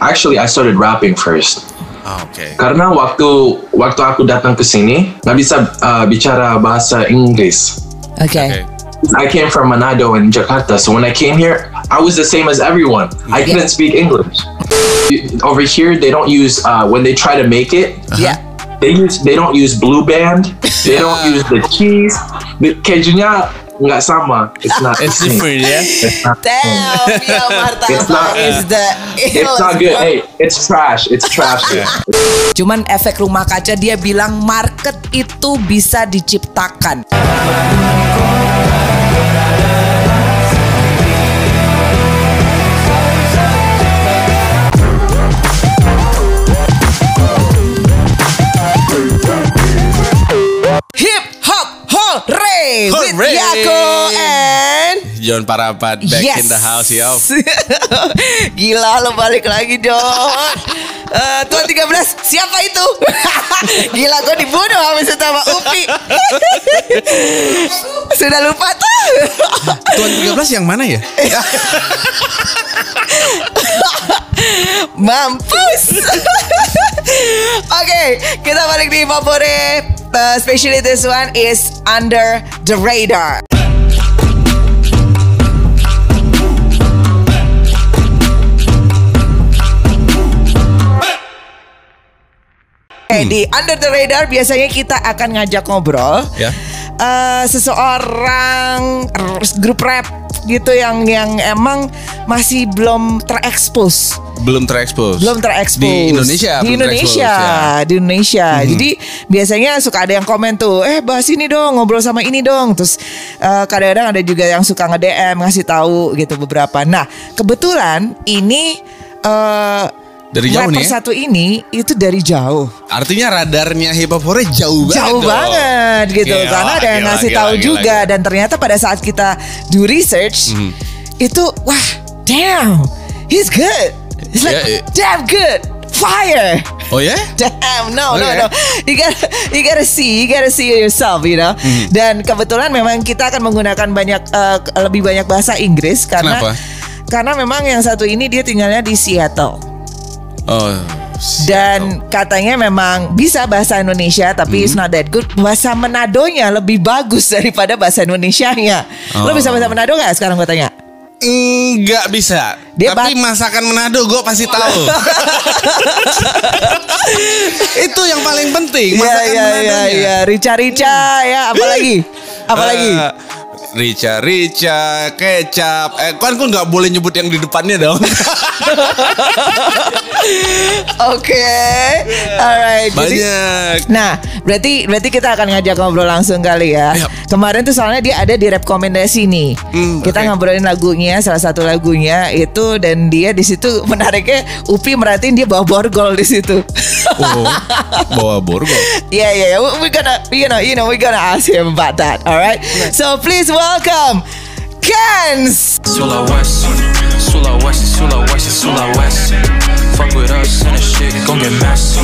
Actually, I started rapping first. Ah, Oke. Karena waktu waktu aku datang ke sini nggak bisa uh, bicara bahasa Inggris. Okay. Oke. I came from Manado in Jakarta, so when I came here, I was the same as everyone. I couldn't speak English. Over here, they don't use uh, when they try to make it. Yeah. They use they don't use Blue Band. They don't use the cheese. The kejunya nggak sama. It's not. It's the same. different ya. It's not. Damn, your It's not- is the It's not good. Hey, it's trash. It's trash. Cuman efek rumah kaca dia bilang market itu bisa diciptakan. Hip hop hooray with Hooray! Yako and John Parapat back yes. in the house yo. Gila lo balik lagi John Eh, Tuan 13 Siapa itu? Gila gue dibunuh Habis itu sama Upi Sudah lupa tuh Tuan 13 yang mana ya? Mampus. Oke Kita balik di favorit uh, Especially this one is Under the Radar. Oke, di Under the Radar biasanya kita akan ngajak ngobrol Ya. eh, seseorang grup rap gitu yang yang emang masih belum terekspos Belum terekspos. belum terekspos Di Indonesia. di Indonesia ya. di Indonesia jadi biasanya suka ada yang komen tuh eh bahas ini dong ngobrol sama ini dong terus eh, kadang-kadang ada juga yang suka nge DM ngasih tahu gitu beberapa nah kebetulan ini eh Dari jauh rapper nih ya? satu ini itu dari jauh Artinya radarnya hip hop hore jauh banget. jauh dong. banget gitu Gila, karena ada yang ngasih gila, tahu gila, juga gila. dan ternyata pada saat kita do research Hmm. itu wah damn he's good he's like Ya, ya. damn good fire Oh ya? Damn, no, Oh, no, ya? no. You gotta, you gotta see, you gotta see yourself, you know. Hmm. Dan kebetulan memang kita akan menggunakan banyak, eh, lebih banyak bahasa Inggris karena, Kenapa? karena memang yang satu ini dia tinggalnya di Seattle Oh. dan katanya memang bisa bahasa Indonesia tapi it's not that good. Bahasa Manadonya lebih bagus daripada bahasa Indonesianya. Lo Oh. bisa bahasa Manado nggak sekarang gue tanya? Enggak bisa. Dia Tapi masakan Manado gue pasti tahu. Itu yang paling penting. Iya Masakan iya iya Manadonya. iya. Rica rica ya. Apalagi? Apalagi? Eh, Rica, rica, kecap. Eh, kan kan nggak boleh nyebut yang di depannya dong. Oke, alright. Jadi- Banyak. Nah, berarti berarti kita akan ngajak ngobrol langsung kali ya. Yap. Kemarin tuh soalnya dia ada di rekomendasi nih. Hmm, kita oke. ngobrolin lagunya, salah satu lagunya itu dan dia di situ menariknya Upi merhatiin dia bawa borgol di situ. Oh, bawa borgol. yeah, yeah, yeah. We- gonna, you know, you know, we're gonna ask him about that. All right. So please welcome Kenz. Sulawesi, Sulawesi, Sulawesi, Sulawesi. Fuck with us and the shit gon' get messy.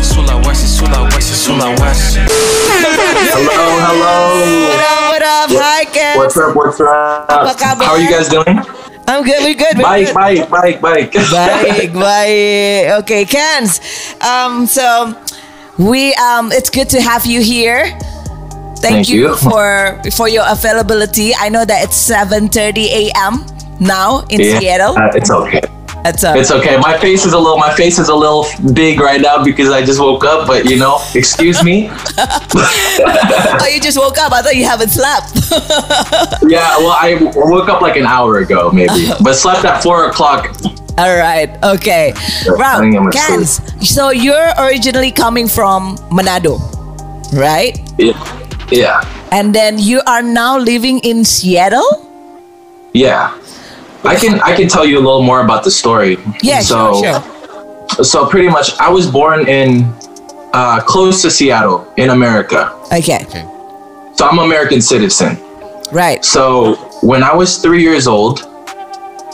Sulawesi, Sulawesi, Sulawesi. Hello, hello. What up? What up? Hi, Kenz. What's up? What's up? How are you guys doing? I'm good. We're good. We're Bike, good. bike, bike, bike. baik baik okay Kenz um so we um it's good to have you here thank, Thank you, you. for for your availability I know that it's 7:30 a.m. now in Yeah, Seattle uh, it's okay. it's, uh, It's okay. My face is a little. My face is a little big right now because I just woke up. But you know, excuse me. oh you just woke up I thought you haven't slept yeah. Well, I woke up like an hour ago, maybe, but slept at four o'clock. all right okay wow Kenz so you're originally coming from Manado right Yeah. Yeah. and then you are now living in Seattle Yeah. I can I can tell you a little more about the story. yeah so, sure sure So pretty much, I was born in uh, close to Seattle in America. okay okay. So I'm an American citizen. right So when I was three years old,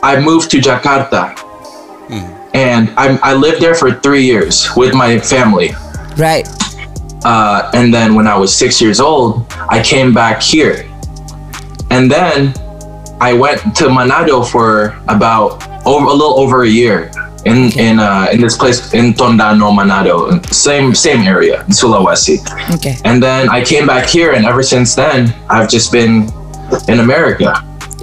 I moved to Jakarta, and I, I lived there for three years with my family. right Uh, and then when I was six years old, I came back here. And then I went to Manado for about over, a little over a year. in in uh, in this place in Tondano, Manado, same same area in Sulawesi. Okay. And then I came back here, and ever since then, I've just been in America.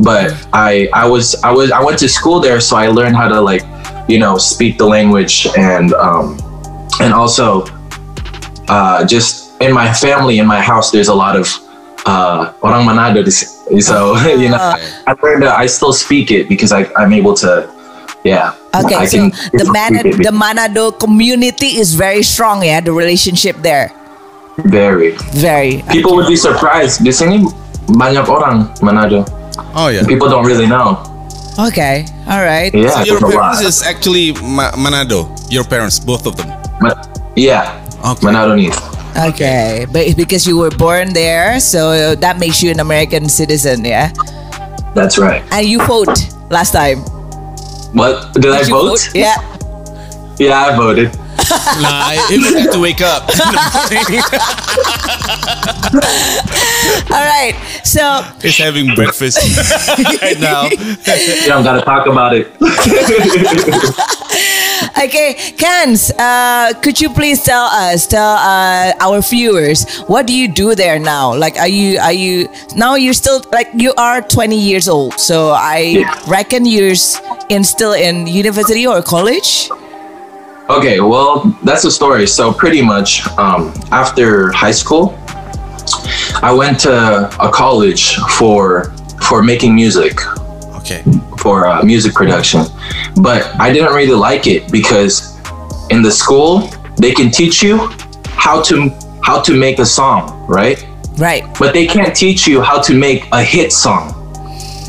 But I I was I was I went to school there, so I learned how to like, you know, speak the language and um, and also uh, just in my family in my house, there's a lot of uh, orang Manado. So you know, I learned I still speak it because I I'm able to. Yeah. Okay, I so can the speak Man the Manado community is very strong, yeah. The relationship there, very. very. People would be surprised. Di sini banyak orang Manado. Oh yeah. People don't really know. Okay, all right. Yeah, So your there's a lot. parents is actually Ma- Manado. Your parents, both of them. Ma- yeah, Okay. Okay, but it's because you were born there, so that makes you an American citizen, yeah. That's right. And you vote last time. What did, I Did you vote? Yeah. Yeah, I voted. nah, I even had to wake up. All right. So He's having breakfast right now. You don't gotta talk about it. Okay, Kenz, uh, could you please tell us, tell uh, our viewers, what do you do there now? Like, are you, are you now? You're still like you are 20 years old, so I Yeah. reckon you're in still in university or college. Okay, well, that's the story. So pretty much, um, after high school, I went to a college for for making music, Okay. for uh, music production, but I didn't really like it because in the school they can teach you how to how to make a song, right? Right. But they can't teach you how to make a hit song,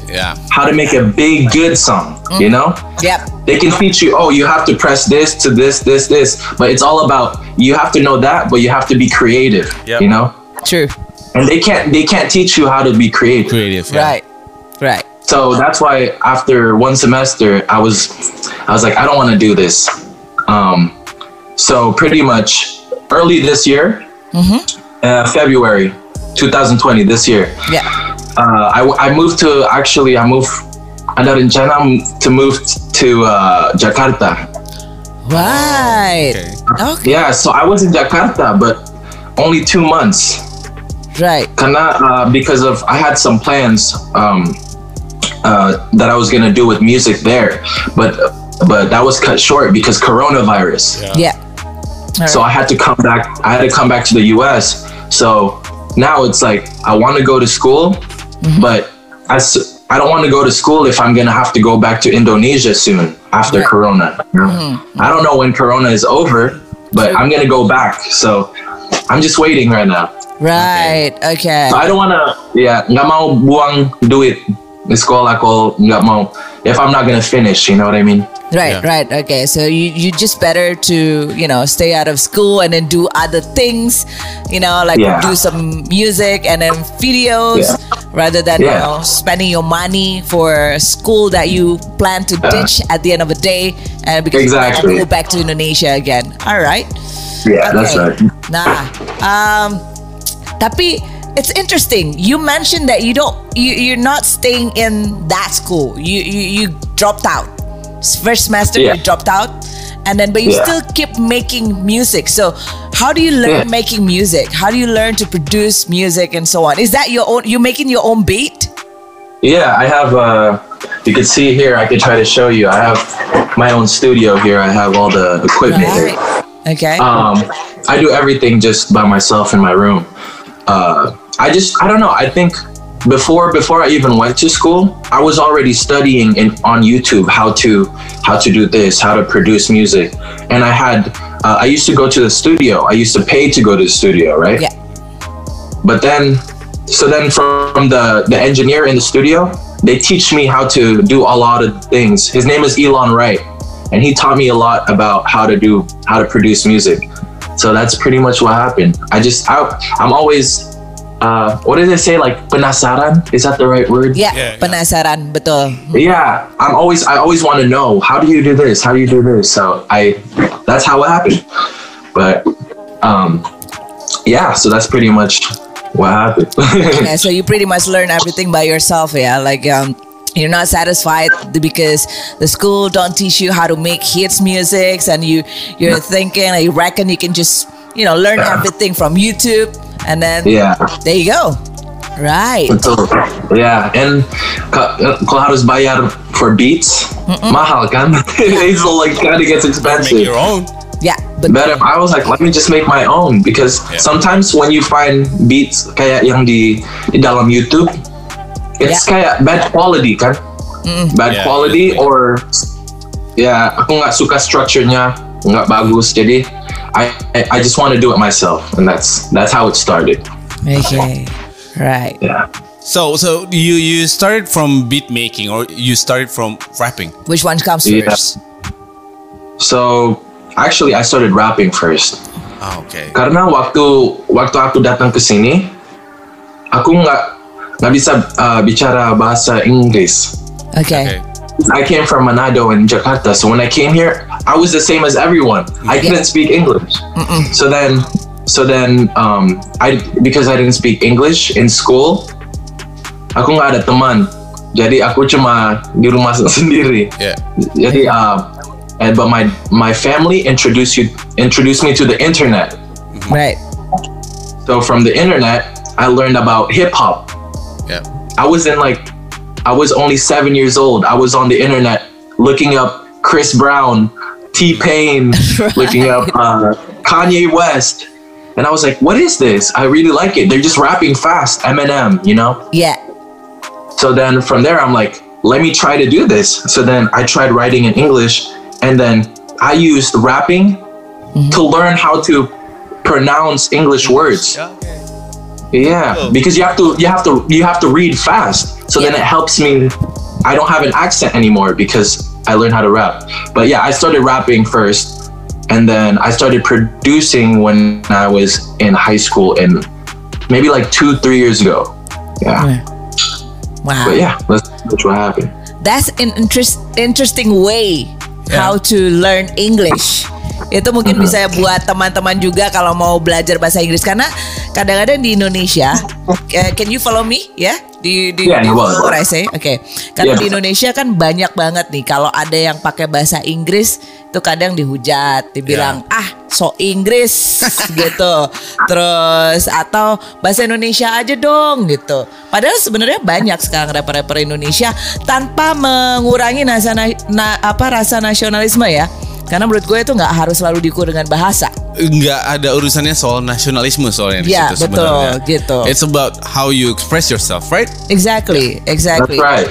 Yeah. how to make a big good song. You know? Yep. they can teach you oh you have to press this to this this this but it's all about you have to know that but you have to be creative Yep. you know True. and they can't they can't teach you how to be creative Creative. Yeah. Right. Right. so that's why after one semester i was i was like i don't want to do this um so pretty much early this year uh, february 2020 this year Yeah. uh, I, I moved to actually I moved ada rencana to move to uh, Jakarta Right. Okay. Okay. Yeah, so I was in Jakarta, but only two months. Right. Karena uh, because of I had some plans um, uh, that I was gonna do with music there, but but that was cut short because coronavirus. Yeah. All So right. I had to come back. I had to come back to the U.S. So now it's like I want to go to school, Mm-hmm. but I, s- I don't want to go to school if I'm gonna have to go back to Indonesia soon after Right. Corona. Mm-hmm. I don't know when Corona is over, but I'm gonna go back. So I'm just waiting right now. Right. Okay. So I don't wanna, yeah, nggak mau buang duit di sekolah kalau nggak mau. If I'm not gonna finish, you know what I mean? Right, Yeah. right. Okay. So you you just better to, you know, stay out of school and then do other things, you know, like Yeah. do some music and then videos Yeah. Rather than, you know, spending your money for a school that you plan to ditch at the end of the day and because you Exactly. want to go back to Indonesia again. All right. Yeah, that's right. Nah. Um tapi it's interesting. You mentioned that you don't you you're not staying in that school. You you, you dropped out. First semester you dropped out and then but you Yeah. still keep making music. So how do you learn Yeah. making music? How do you learn to produce music and so on? Is that your own you're making your own beat? Yeah, I have. Uh, you can see here. I could try to show you. I have my own studio here. I have all the equipment here. Okay. Um, I do everything just by myself in my room. Uh, I just, I don't know. I think before before I even went to school, I was already studying in on YouTube how to how to do this, how to produce music, and I had. Uh, I used to go to the studio. I used to pay to go to the studio, right? yeah. but then so then from the the engineer in the studio they teach me how to do a lot of things his name is elon wright and he taught me a lot about how to do how to produce music so that's pretty much what happened i just I, i'm always uh, what did they say? Like penasaran? Is that the right word? Yeah, Yeah, yeah. penasaran betul. yeah i'm always i always want to know how do you do this? How do you do this? So i that's how it happened. But um yeah so that's pretty much what happened. Yeah, so you pretty much learn everything by yourself, yeah. Like um you're not satisfied because the school don't teach you how to make hits musics and you you're thinking like, you reckon you can just you know learn everything from YouTube and then Yeah. there you go right Betul. Ya, and ka- kalau harus bayar for beats, mahal kan? It's like kind of gets Make expensive. your own. yeah but Better, I was like, let me just make my own because Yeah. sometimes when you find beats kayak yang di di dalam YouTube, it's kayak bad quality kan? Bad Yeah, quality yeah. or ya aku nggak suka structure-nya nggak bagus jadi I, I I just want to do it myself and that's that's how it started. okay right Yeah. So so you you started from beat making or you started from rapping? which one comes Yeah. first So actually I started rapping first. Ah, okay. karena waktu waktu aku datang ke sini aku nggak nggak bisa uh, bicara bahasa Inggris. okay, Okay. I came from Manado in Jakarta, so when I came here, I was the same as everyone. I couldn't speak English. So then, so then, um, I because I didn't speak English in school, aku nggak ada teman. Jadi aku cuma di rumah sendiri. Yeah. Jadi, uh, and, but my my family introduced you introduced me to the internet. right So from the internet, I learned about hip hop. Yeah. I was in like, I was only seven years old. I was on the internet looking up Chris Brown, T Pain, looking up uh, Kanye West. And I was like, what is this? I really like it. They're just rapping fast, Eminem, you know? yeah So then from there, I'm like, let me try to do this. So then I tried writing in English, and then I used rapping to learn how to pronounce English words. Yeah, Oh. because you have to you have to you have to read fast. So then it helps me. I don't have an accent anymore because I learned how to rap. But yeah, I started rapping first, and then I started producing when I was in high school, and maybe like two three years ago. Yeah, wow but yeah, that's, that's what happened. that's an interest interesting way how to learn English. Itu mungkin bisa buat teman-teman juga kalau mau belajar bahasa Inggris karena kadang-kadang di Indonesia, eh, can you follow me ya? Di di, Yeah, di say? Oke. Karena Yeah. di Indonesia kan banyak banget nih kalau ada yang pakai bahasa Inggris itu kadang dihujat, dibilang ah so Inggris gitu. Terus atau bahasa Indonesia aja dong gitu. Padahal sebenarnya banyak sekarang rapper-rapper Indonesia tanpa mengurangi nasa na- na- apa rasa nasionalisme ya. Karena menurut gue itu nggak harus selalu diukur dengan bahasa. Nggak ada urusannya soal nasionalisme soalnya di Ya, situ betul, sebenarnya. gitu. It's about how you express yourself, right? Exactly, That's exactly. right.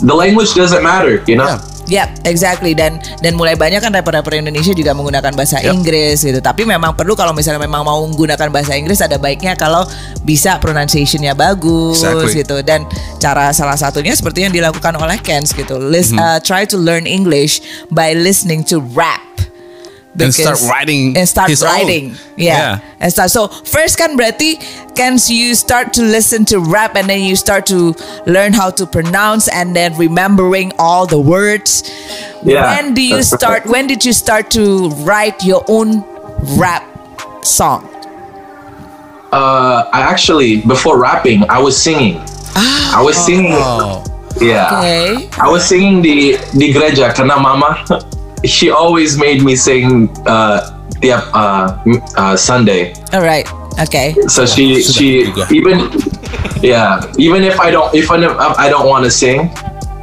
The language doesn't matter, you know. Yeah. Yap, exactly dan dan mulai banyak kan rapper-rapper Indonesia juga menggunakan bahasa Yap. Inggris gitu. Tapi memang perlu kalau misalnya memang mau menggunakan bahasa Inggris ada baiknya kalau bisa pronunciation-nya bagus Exactly. gitu. Dan cara salah satunya seperti yang dilakukan oleh Kens gitu. Lis- Mm-hmm. uh, try to learn English by listening to rap. And start writing and start his own. writing yeah. Yeah. and start so first kan berarti kan you start to listen to rap and then you start to learn how to pronounce and then remembering all the words Yeah, when do you start right. when did you start to write your own rap song Uh, I actually before rapping, I was singing. I was singing. Oh, Yeah. okay I was singing di di gereja karena mama she always made me sing uh, tiap uh, uh, Sunday. all right okay So she she even yeah even if I don't if I don't, I don't want to sing,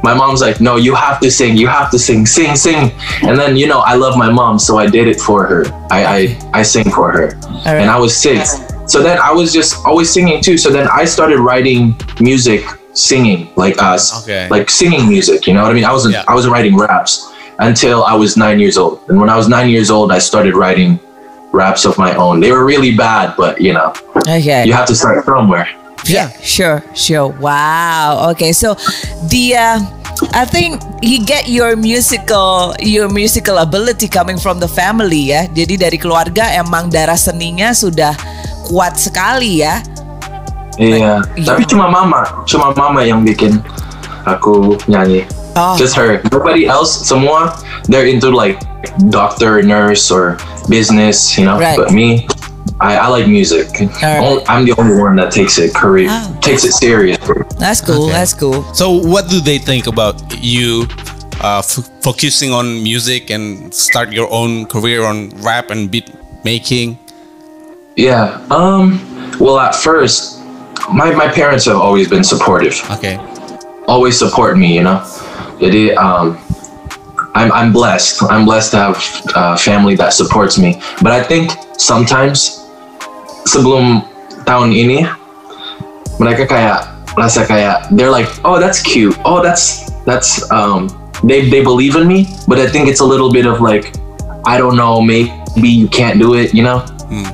my mom's like no you have to sing you have to sing sing sing and then you know I love my mom so I did it for her. I I, I sing for her Alright. and I was six. So then I was just always singing too. So then I started writing music, singing like us, Okay. like singing music. You know what I mean? I wasn't Yeah. I wasn't writing raps until I was nine years old. And when I was nine years old, I started writing raps of my own. They were really bad, but you know, okay you have to start somewhere. Yeah, sure, sure. Wow. Okay, so the uh, I think you get your musical your musical ability coming from the family ya. Jadi dari keluarga emang darah seninya sudah kuat sekali ya. Iya. Iya. Tapi cuma mama, cuma mama yang bikin aku nyanyi. Oh. Just her. Nobody else. Semua they're into like doctor, nurse, or business. You know. Right. But me, I, I like music. Alright. Only- I'm the only one that takes it career Oh. takes it serious. That's cool. Okay. That's cool. So, what do they think about you uh, f- focusing on music and start your own career on rap and beat making? Yeah. Um. Well, at first, my my parents have always been supportive. Okay. Always support me. You know. Jadi um. I'm I'm blessed. I'm blessed to have a family that supports me. But I think sometimes sebelum tahun ini mereka kayak rasa kayak they're like, oh that's cute. Oh that's that's um they they believe in me. But I think it's a little bit of like I don't know maybe you can't do it. You know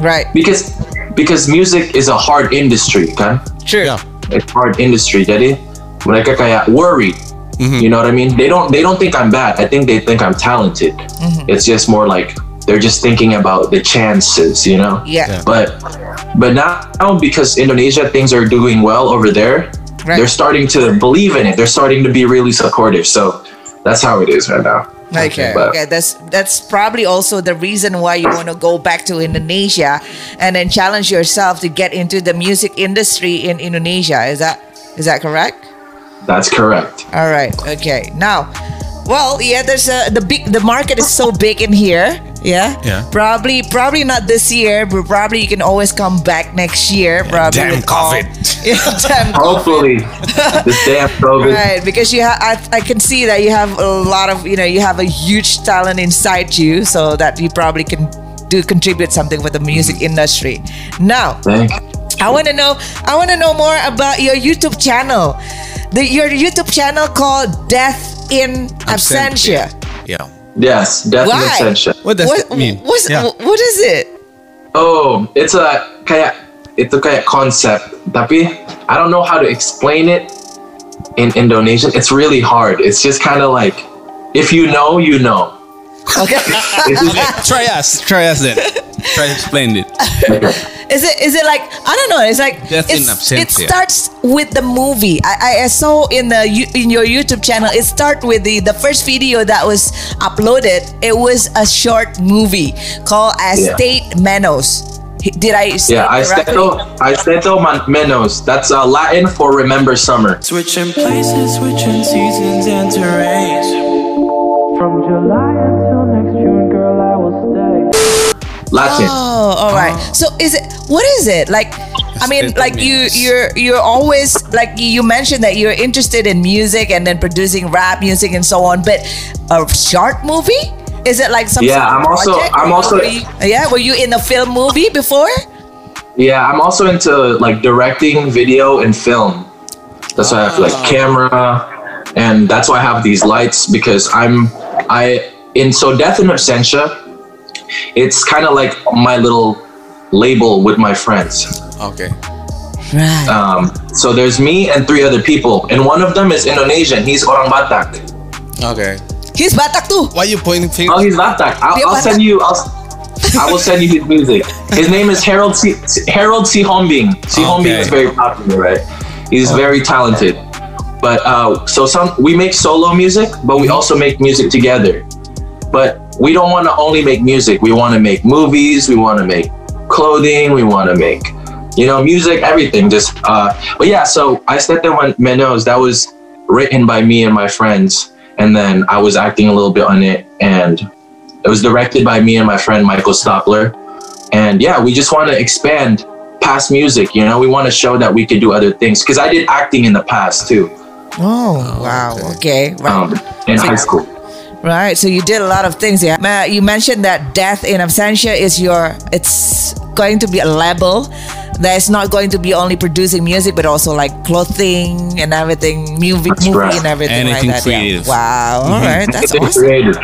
Right. because because music is a hard industry kan True. Yeah. it's hard industry jadi mereka kayak worried Mm-hmm. you know what I mean? They don't they don't think I'm bad. I think they think I'm talented. Mm-hmm. It's just more like they're just thinking about the chances you know? Yeah. Yeah. but but now because Indonesia things are doing well over there Right. they're starting to believe in it. They're starting to be really supportive. So that's how it is right now. Okay, But- okay, that's that's probably also the reason why you want to go back to Indonesia and then challenge yourself to get into the music industry in Indonesia. Is that is that correct? That's correct All right. Okay. Now, well, yeah, there's a the big the market is so big in here. Yeah. Yeah. Probably probably not this year, but probably you can always come back next year. Probably damn with all- COVID. Yeah, damn COVID. hopefully this damn COVID Right, because you have, I, I can see that you have a lot of, you know, you have a huge talent inside you, so that you probably can do contribute something with the music mm-hmm. industry. Now, Thank I want to know, I want to know more about your YouTube channel, the your YouTube channel called Death in Absentia. Yeah. Yes, death in absentia. What does What, that mean? what's, yeah. what is it? Oh, it's a kayak itu kayak concept, tapi I don't know how to explain it in Indonesian. It's really hard. It's just kind of like if you know, you know. Okay, It's Try us. Try us then. Try to explain it. is it is it like I don't know? It's like Death it's- absentia. It starts with the movie. I, I- I saw in the in your YouTube channel. It starts with the the first video that was uploaded. It was a short movie called Estate Manos. Did I say yeah, it correctly? Aisteto, Aisteto Menos. That's uh, Latin for remember summer. Switching places, switching seasons and terrains. From July Latin. Oh, all right. So is it what is it like? I mean, Estate like you, you're you're always like you mentioned that you're interested in music and then producing rap music and so on. But a short movie? Is it like some? Yeah, sort of I'm also- project? I'm also- were you- yeah, were you in a film movie before? Yeah, I'm also into like directing video and film. That's why I have like camera, and that's why I have these lights because I'm I in so Death in Absentia. It's kind of like my little label with my friends. Okay. Right. Um, so there's me and three other people, and one of them is Indonesian. He's orang Batak. Okay. He's Batak too. Why are you pointing Oh, fingers? he's Batak. I'll, I'll Batak. send you. I'll, I will send you his music. His name is Harold Si, Harold Sihombing. Si Hombing is very popular, right? He's very talented. But uh, so some we make solo music, but we also make music together. But we don't want to only make music. We want to make movies. We want to make clothing. We want to make, you know, music, everything. Just uh, but yeah. So I said that when Menos that was written by me and my friends, and then I was acting a little bit on it, and it was directed by me and my friend Michael Stopler. And yeah, we just want to expand past music. You know, we want to show that we could do other things because I did acting in the past too, Oh, wow. Okay. Right. um, in high school. Right. So you did a lot of things. Yeah. Ma- You mentioned that Death in Absentia is your. It's going to be a label that's not going to be only producing music, but also like clothing and everything, movie, That's movie right. and everything Anything like that. Yeah. creative. Wow. All mm-hmm. right. That's awesome. creative.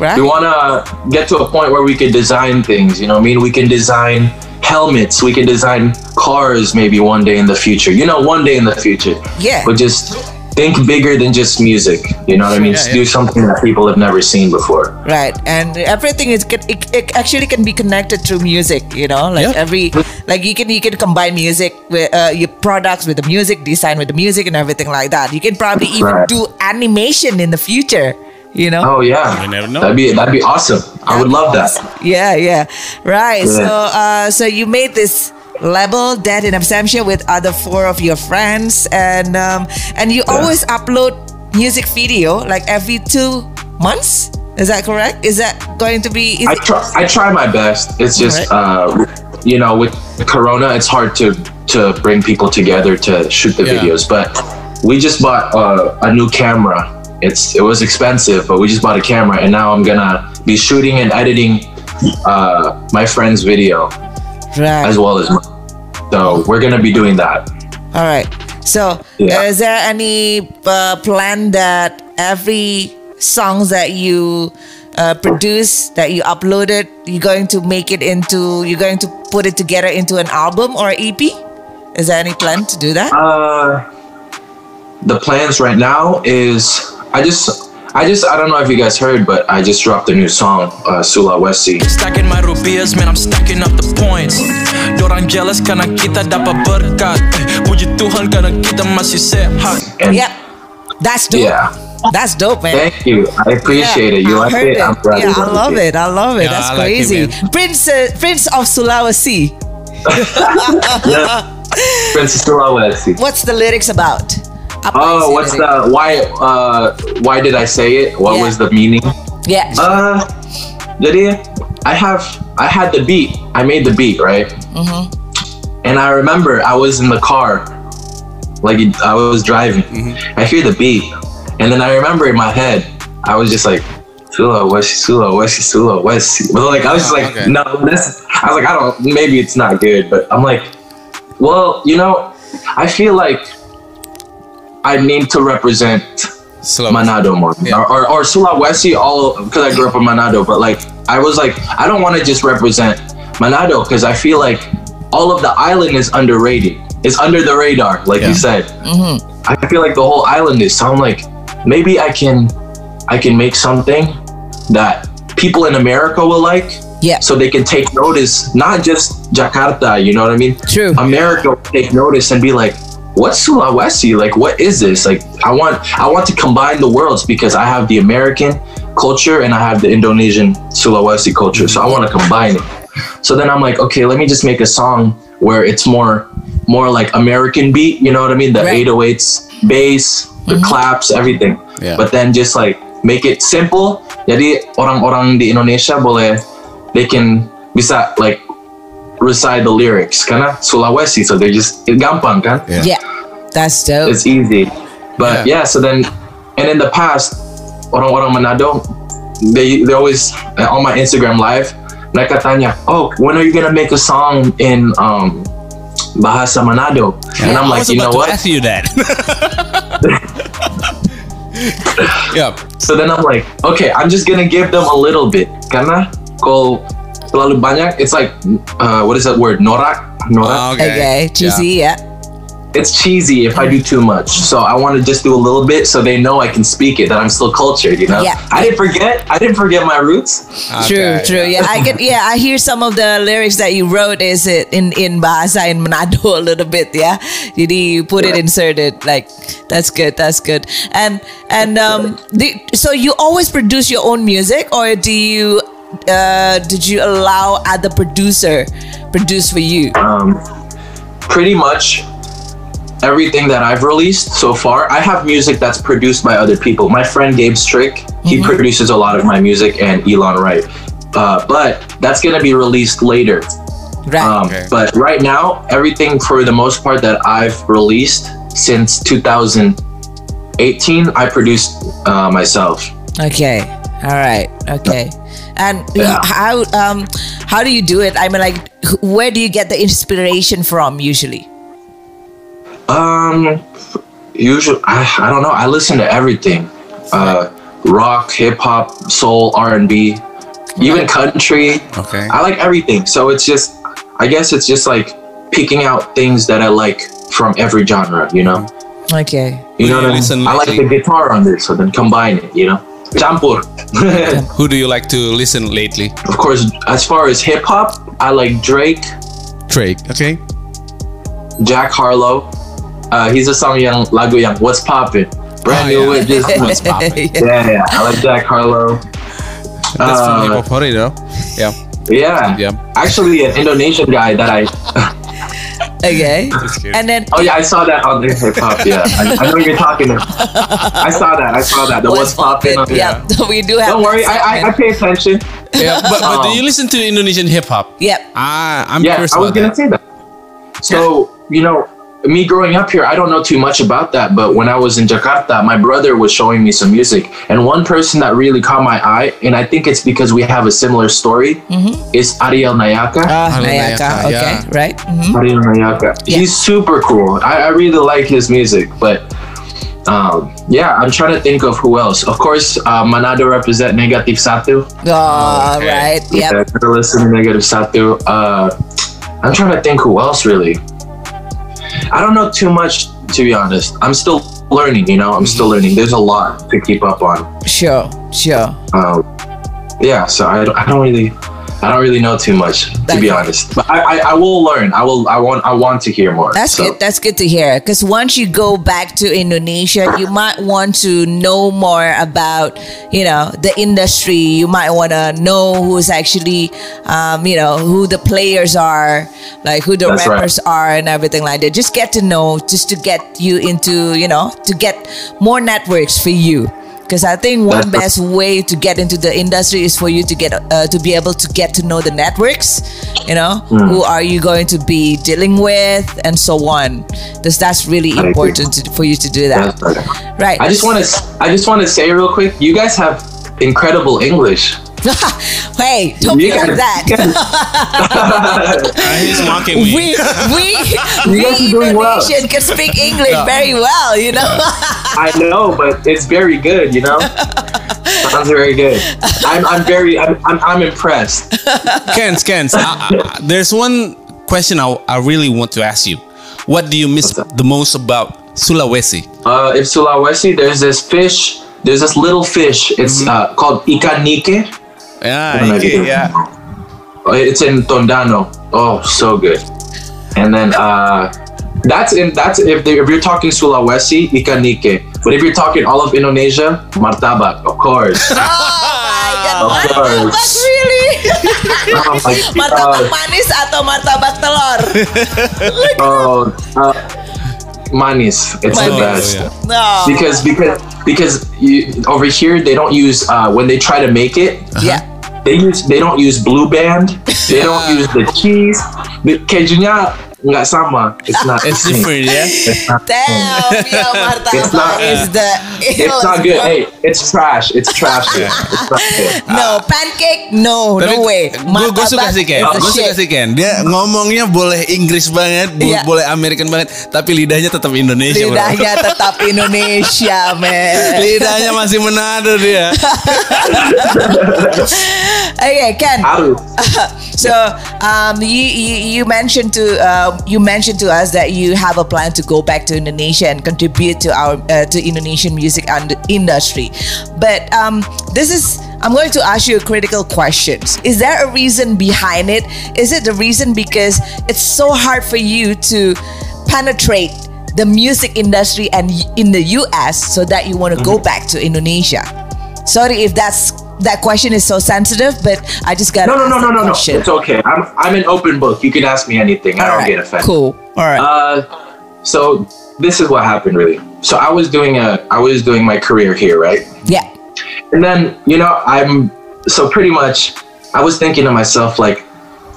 Right. We want to get to a point where we can design things. You know, what I mean, we can design helmets. We can design cars. Maybe one day in the future. You know, one day in the future. Yeah. But just think bigger than just music. You know what I mean? Yeah, yeah. do something that people have never seen before. Right, and everything is it, it actually can be connected through music. You know, like Yeah. every like you can you can combine music with uh, your products with the music, design with the music, and everything like that. You can probably even Right. do animation in the future. You know. Oh yeah, You never know. That'd be that'd be awesome. I would love that. Yeah, yeah. Right. Yeah. So uh so you made this label Death in Absentia with other four of your friends, and um, and you always upload music video like every two months. Is that correct? Is that going to be? I try. I try my best. It's just, uh, you know, with Corona, it's hard to to bring people together to shoot the Yeah. videos. But we just bought uh, a new camera. It's it was expensive, but we just bought a camera, and now I'm gonna be shooting and editing uh, my friend's video right? as well as. So we're gonna be doing that. All right. So, Yeah. is there any uh, plan that every songs that you uh, produce that you uploaded, you're going to make it into, you're going to put it together into an album or EP? Is there any plan to do that? Uh, the plans right now is I just I just I don't know if you guys heard, but I just dropped a new song, uh, Sulawesi. Stacking my rupiahs, man, I'm stacking up the points. Dorang jealous karena kita dapat berkat. Puji Tuhan karena kita masih sehat. And yeah, that's dope. yeah, That's dope, man. thank you. I appreciate it. You I like heard it? I'm proud yeah, I love it. I love it. Yeah, That's I like it, crazy. Prince, uh, Prince of Sulawesi. Princess Sulawesi. What's the lyrics about? Oh, what's the why? Uh, why did I say it? What Yeah. was the meaning? Yeah. Uh, jadi I have I had the beat. I made the beat right, Mm-hmm. and I remember I was in the car, like I was driving. I hear the beat, and then I remember in my head I was just like. Sulawesi, Sulawesi, Sulawesi. But like I was just Oh, like, okay. no, this. I was like, I don't. Maybe it's not good, but I'm like, well, you know, I feel like I need to represent Slow. Manado more, Yeah. or, or, or Sulawesi, all because I grew up in Manado. But like, I was like, I don't want to just represent Manado because I feel like all of the island is underrated. It's under the radar, like Yeah. you said. Mm-hmm. I feel like the whole island is. So I'm like, maybe I can, I can make something that people in America will like. Yeah. So they can take notice, not just Jakarta. You know what I mean? True. America will take notice and be like, "What's Sulawesi? Like, what is this? Like, I want, I want to combine the worlds because I have the American culture and I have the Indonesian Sulawesi culture, so I want to combine it. So then I'm like, okay, let me just make a song where it's more, more like American beat. You know what I mean? The Right. 808s, bass, the mm-hmm. claps, everything. Yeah. But then just like make it simple. Jadi orang-orang di Indonesia boleh, they can bisa like recite the lyrics karena Sulawesi so they just it gampang kan Yeah. Yeah. That's dope. it's easy but Yeah. yeah. so then and in the past orang-orang Manado they they always on my Instagram live mereka tanya oh when are you gonna make a song in um bahasa Manado and I'm I like you know about to what ask you that. yeah. so then I'm like okay I'm just gonna give them a little bit karena kalau terlalu banyak it's like uh, what is that word norak norak Okay. okay. Cheesy. Yeah. it's cheesy if I do too much. So I want to just do a little bit so they know I can speak it, that I'm still cultured, you know? Yeah. I didn't forget. I didn't forget my roots. True, Okay, true. Yeah, I can. Yeah, I hear some of the lyrics that you wrote. Is it in in bahasa in Manado a little bit? Yeah, did you put it inserted? Like that's good. That's good. And and um, the, so you always produce your own music, or do you uh did you allow other producer produce for you? Um, pretty much everything that I've released so far, I have music that's produced by other people. My friend Gabe Strick, he produces a lot of my music, and Elon Wright. Uh, but that's gonna be released later. Right. Um, Okay. But right now, everything for the most part that I've released since 2018, I produced uh, myself. Okay. All right. Okay. And Yeah. how um how do you do it? I mean, like, where do you get the inspiration from usually? Um, usually, I, I don't know. I listen to everything, uh, rock, hip hop, soul, R and B, even country. Okay. I like everything. So it's just, I guess it's just like picking out things that I like from every genre. You know, Okay. you Who do know what I mean. I like the guitar on this, so then combine it. You know, campur. Who do you like to listen lately? of course, as far as hip hop, I like Drake, Drake. Okay. Jack Harlow. Uh, he's a song yang lagu yang What's Poppin'. Brand Oh, new yeah. with just What's poppin'? yeah, yeah. I like Jack Harlow. That's from Uh, Hip Hop Hore, though. Yeah. Yeah. Yeah. Actually, an Indonesian guy that I Okay. And then Oh yeah, I saw that on the hip hop. Yeah, I, I know you're talking. I saw that. I saw that. The what's popping. on- Yeah, we do have. Don't worry, I, I, I pay attention. yeah, but, but do Um, you listen to Indonesian hip hop? Yep. Ah, I'm Yeah, curious I was gonna that. say that. So you know, me growing up here, I don't know too much about that. But when I was in Jakarta, my brother was showing me some music, and one person that really caught my eye, and I think it's because we have a similar story, is Ariel Nayaka. Ah, Halo Nayaka. Nayaka, Okay, yeah. right. Mhm. Ariel Nayaka. Yeah. He's super cool. I, I really like his music, but um, yeah, I'm trying to think of who else. Of course, uh, Manado represent Negative Satu. Oh, okay. right. Yep. Yeah, I gotta listen to Negative Satu. Uh, I'm trying to think who else really. I don't know too much to be honest. I'm still learning. You know, I'm still learning. There's a lot to keep up on. Sure, sure. Um, yeah, so I, I don't really. I don't really know too much, to be honest. But I, I, I will learn. I will. I want. I want to hear more. That's So- good. That's good to hear. Because once you go back to Indonesia, you might want to know more about, you know, the industry. You might want to know who's actually, um, you know, who the players are, like who the That's right. rappers are, and everything like that. Just get to know, just to get you into, you know, to get more networks for you. Because I think one best way to get into the industry is for you to get uh, to be able to get to know the networks. You know, Hmm. who are you going to be dealing with, and so on. Because that's really important to, for you to do that. Right. Right. I just want to. I just want to say real quick. You guys have incredible English. hey, don't be like that. He's mocking me. we we You we are doing well. Can speak English very well. You know. I know, but it's very good. You know, sounds very good. I'm. I'm very. I'm. I'm, I'm impressed. Kenz, Kenz, uh, uh, there's one question I, I really want to ask you. What do you miss the most about Sulawesi? Uh, if Sulawesi, there's this fish. There's this little fish. It's Mm-hmm. uh, called ikan nike. Yeah, I okay, doing? yeah. It's in Tondano. Oh, so good. And then uh, that's in that's if they, if you're talking Sulawesi, ikan nike. But if you're talking all of Indonesia, martabak, of course. oh my god, Of martabak course. really? oh my martabak God. manis atau martabak telur? Oh, uh, manis. It's the Manis. best. yeah. No. Because because because you, over here they don't use uh, when they try to make it. yeah. They use they don't use blue band. They don't use the cheese. The kejunya nggak sama. It's not. It's the same. different, yeah? It's not. Damn, yo, It's not- is the It's not good. Hey, it's trash. It's trash. It's not good. No, pancake, no, Tapi no way. Gue gue suka sih Ken, gue suka sih Ken. Dia ngomongnya boleh Inggris banget, Iya. boleh American banget, tapi lidahnya tetap Indonesia. bro. Lidahnya tetap Indonesia, man. Lidahnya masih Manado dia. Okay, Ken. Harus. So, um, you, you you mentioned to uh, you mentioned to us that you have a plan to go back to Indonesia and contribute to our uh, to Indonesian music and industry. But um, this is I'm going to ask you a critical question. Is there a reason behind it? Is it the reason because it's so hard for you to penetrate the music industry and in the US so that you want to go back to Indonesia? Sorry if that's that question is so sensitive, but I just got No, no, no, no, no, no. It's okay. I'm I'm an open book. You can ask me anything. I don't right, get offended. Cool. All right. Uh, so this is what happened really. So I was doing a I was doing my career here, right? yeah. And then, you know, I'm so pretty much I was thinking to myself like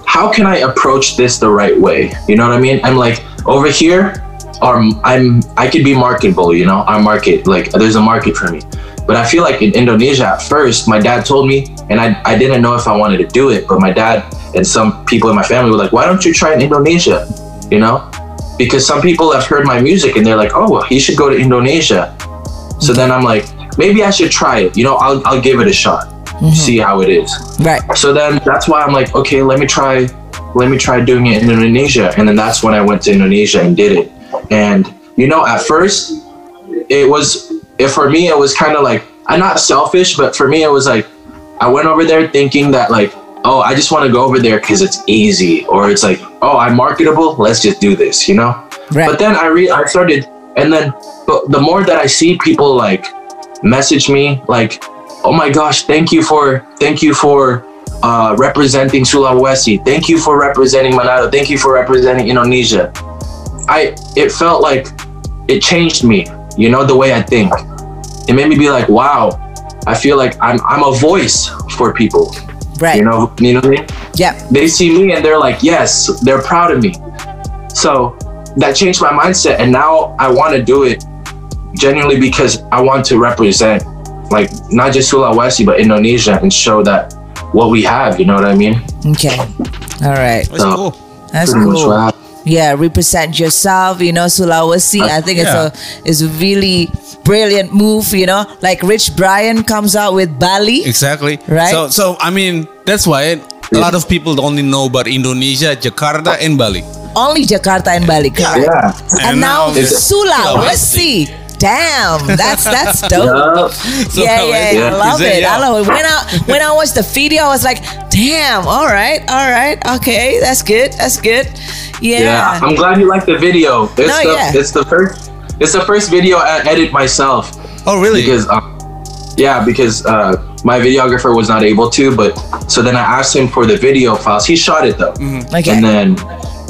how can I approach this the right way? You know what I mean? I'm like over here or I'm I could be marketable, you know? I market like there's a market for me. But I feel like in Indonesia at first, my dad told me and I, I didn't know if I wanted to do it, but my dad and some people in my family were like, "Why don't you try in Indonesia?" You know? Because some people have heard my music and they're like, "Oh, well, he should go to Indonesia." So then I'm like, maybe I should try it. You know, I'll I'll give it a shot. Mm-hmm. See how it is. Right. So then that's why I'm like, okay, let me try let me try doing it in Indonesia. And then that's when I went to Indonesia and did it. And you know, at first it was if for me it was kind of like I'm not selfish, but for me it was like I went over there thinking that like, oh, I just want to go over there because it's easy, or it's like, oh, I'm marketable, let's just do this, you know. Right. But then I re I started, and then but the more that I see people like message me like, oh my gosh, thank you for thank you for uh, representing Sulawesi, thank you for representing Manado, thank you for representing Indonesia. I it felt like it changed me. You know the way I think. It made me be like, wow. I feel like I'm I'm a voice for people. Right. You know, you know what I mean? Yeah. They see me and they're like, yes, they're proud of me. So that changed my mindset, and now I want to do it genuinely because I want to represent, like not just Sulawesi but Indonesia and show that what we have. You know what I mean? Okay. All right. That's So- cool. That's Pretty much cool. What happened. Yeah, represent yourself. You know, Sulawesi. I think it's a it's a really brilliant move. You know, like Rich Brian comes out with Bali. Exactly. Right? So, so I mean, that's why a lot of people only know about Indonesia, Jakarta, and Bali. Only Jakarta and Bali. Correct. Yeah. And, And now now it's- Sulawesi. Damn, that's that's dope. Yeah. yeah, yeah, Yeah. I love Is it? it. I love it. When I when I watched the video, I was like, damn, all right, all right, okay, that's good, that's good. Yeah, Yeah. I'm glad you like the video. It's No, the yeah. it's the first it's the first video I edit myself Oh, really? because um, yeah because uh, my videographer was not able to. But so then I asked him for the video files. He shot it though, mm-hmm. Okay. and then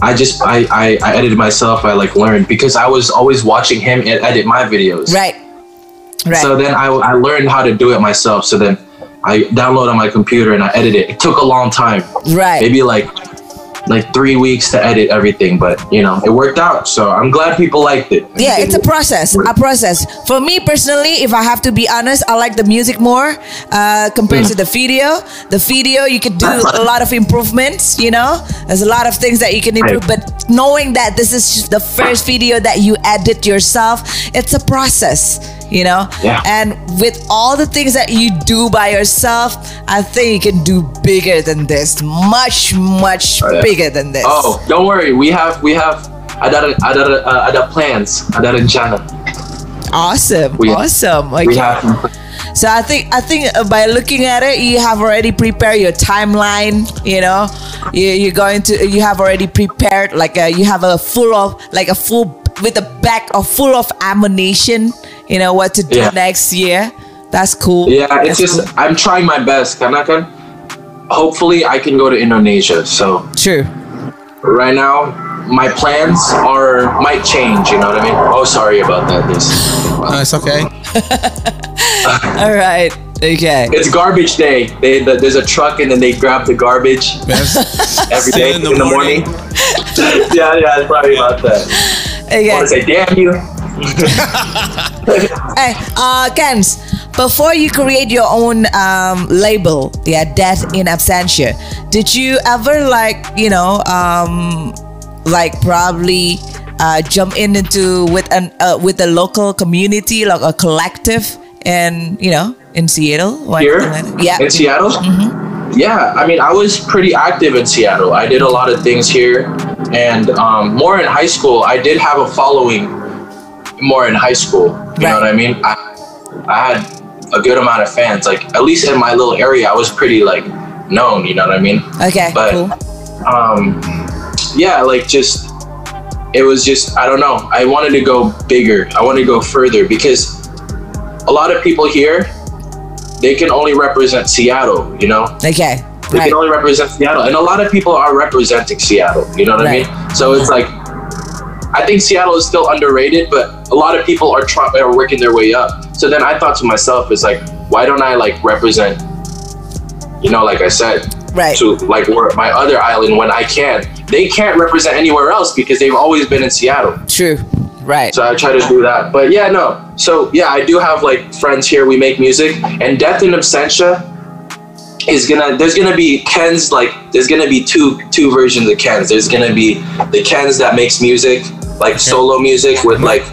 I just I, I I edited myself. I like learned because I was always watching him ed- edit my videos. right. Right. So then I I learned how to do it myself. So then I download on my computer and I edit it. It took a long time, right. maybe like like three weeks to edit everything, but you know it worked out. So I'm glad people liked it. Yeah, it's a process. A process. For me personally, if I have to be honest, I like the music more uh, compared to the video. The video, you could do a lot of improvements. You know, there's a lot of things that you can improve. Right. But knowing that this is the first video that you edit yourself, it's a process. You know, Yeah. and with all the things that you do by yourself, I think you can do bigger than this, much, much Oh, yeah. bigger than this. Oh, don't worry. We have we have ada ada uh, ada plans. Ada rencana. awesome, We- awesome. We Okay. have So I think I think uh, by looking at it, you have already prepared your timeline. You know, you, you're going to you have already prepared like a, you have a full of like a full with a bag of full of ammunition. You know what to do Yeah. next year. That's cool. yeah. It's That's just I'm trying my best. Karena kan, hopefully I can go to Indonesia. So true. right now my plans are might change. You know what I mean? Oh, sorry about that. This No, it's okay. All right. Okay. it's garbage day. They the, there's a truck and then they grab the garbage Yes. every Still day in in the the, morning. morning. yeah, yeah. It's probably about that. I Okay. want to say, damn you. Hey, uh, Kenz, before you create your own um, label, yeah, Death in Absentia, did you ever like, you know, um, like probably uh, jump in into with an uh, with a local community, like a collective, and you know, in Seattle, or Here like yeah, in Seattle. Yeah, I mean, I was pretty active in Seattle. I did a lot of things here, and um, more in high school. I did have a following more in high school. You know what I mean? I, I had a good amount of fans. Like at least in my little area, I was pretty like known. You know what I mean? okay, But cool, um, yeah, like just it was just I don't know. I wanted to go bigger. I wanted to go further because a lot of people here they can only represent Seattle. You know, okay, they right, can only represent Seattle, and a lot of people are representing Seattle. You know what Right. I mean? So it's like I think Seattle is still underrated, but a lot of people are trying are working their way up. So then I thought to myself, it's like, why don't I like represent? You know, like I said, right, to like where my other island when I can. They can't represent anywhere else because they've always been in Seattle. true, right, So I try to do that. But yeah, no. So yeah, I do have like friends here. We make music, and Death in Absentia is gonna. There's gonna be Kenz like. There's gonna be two two versions of Kenz. There's gonna be the Kenz that makes music, like solo music with like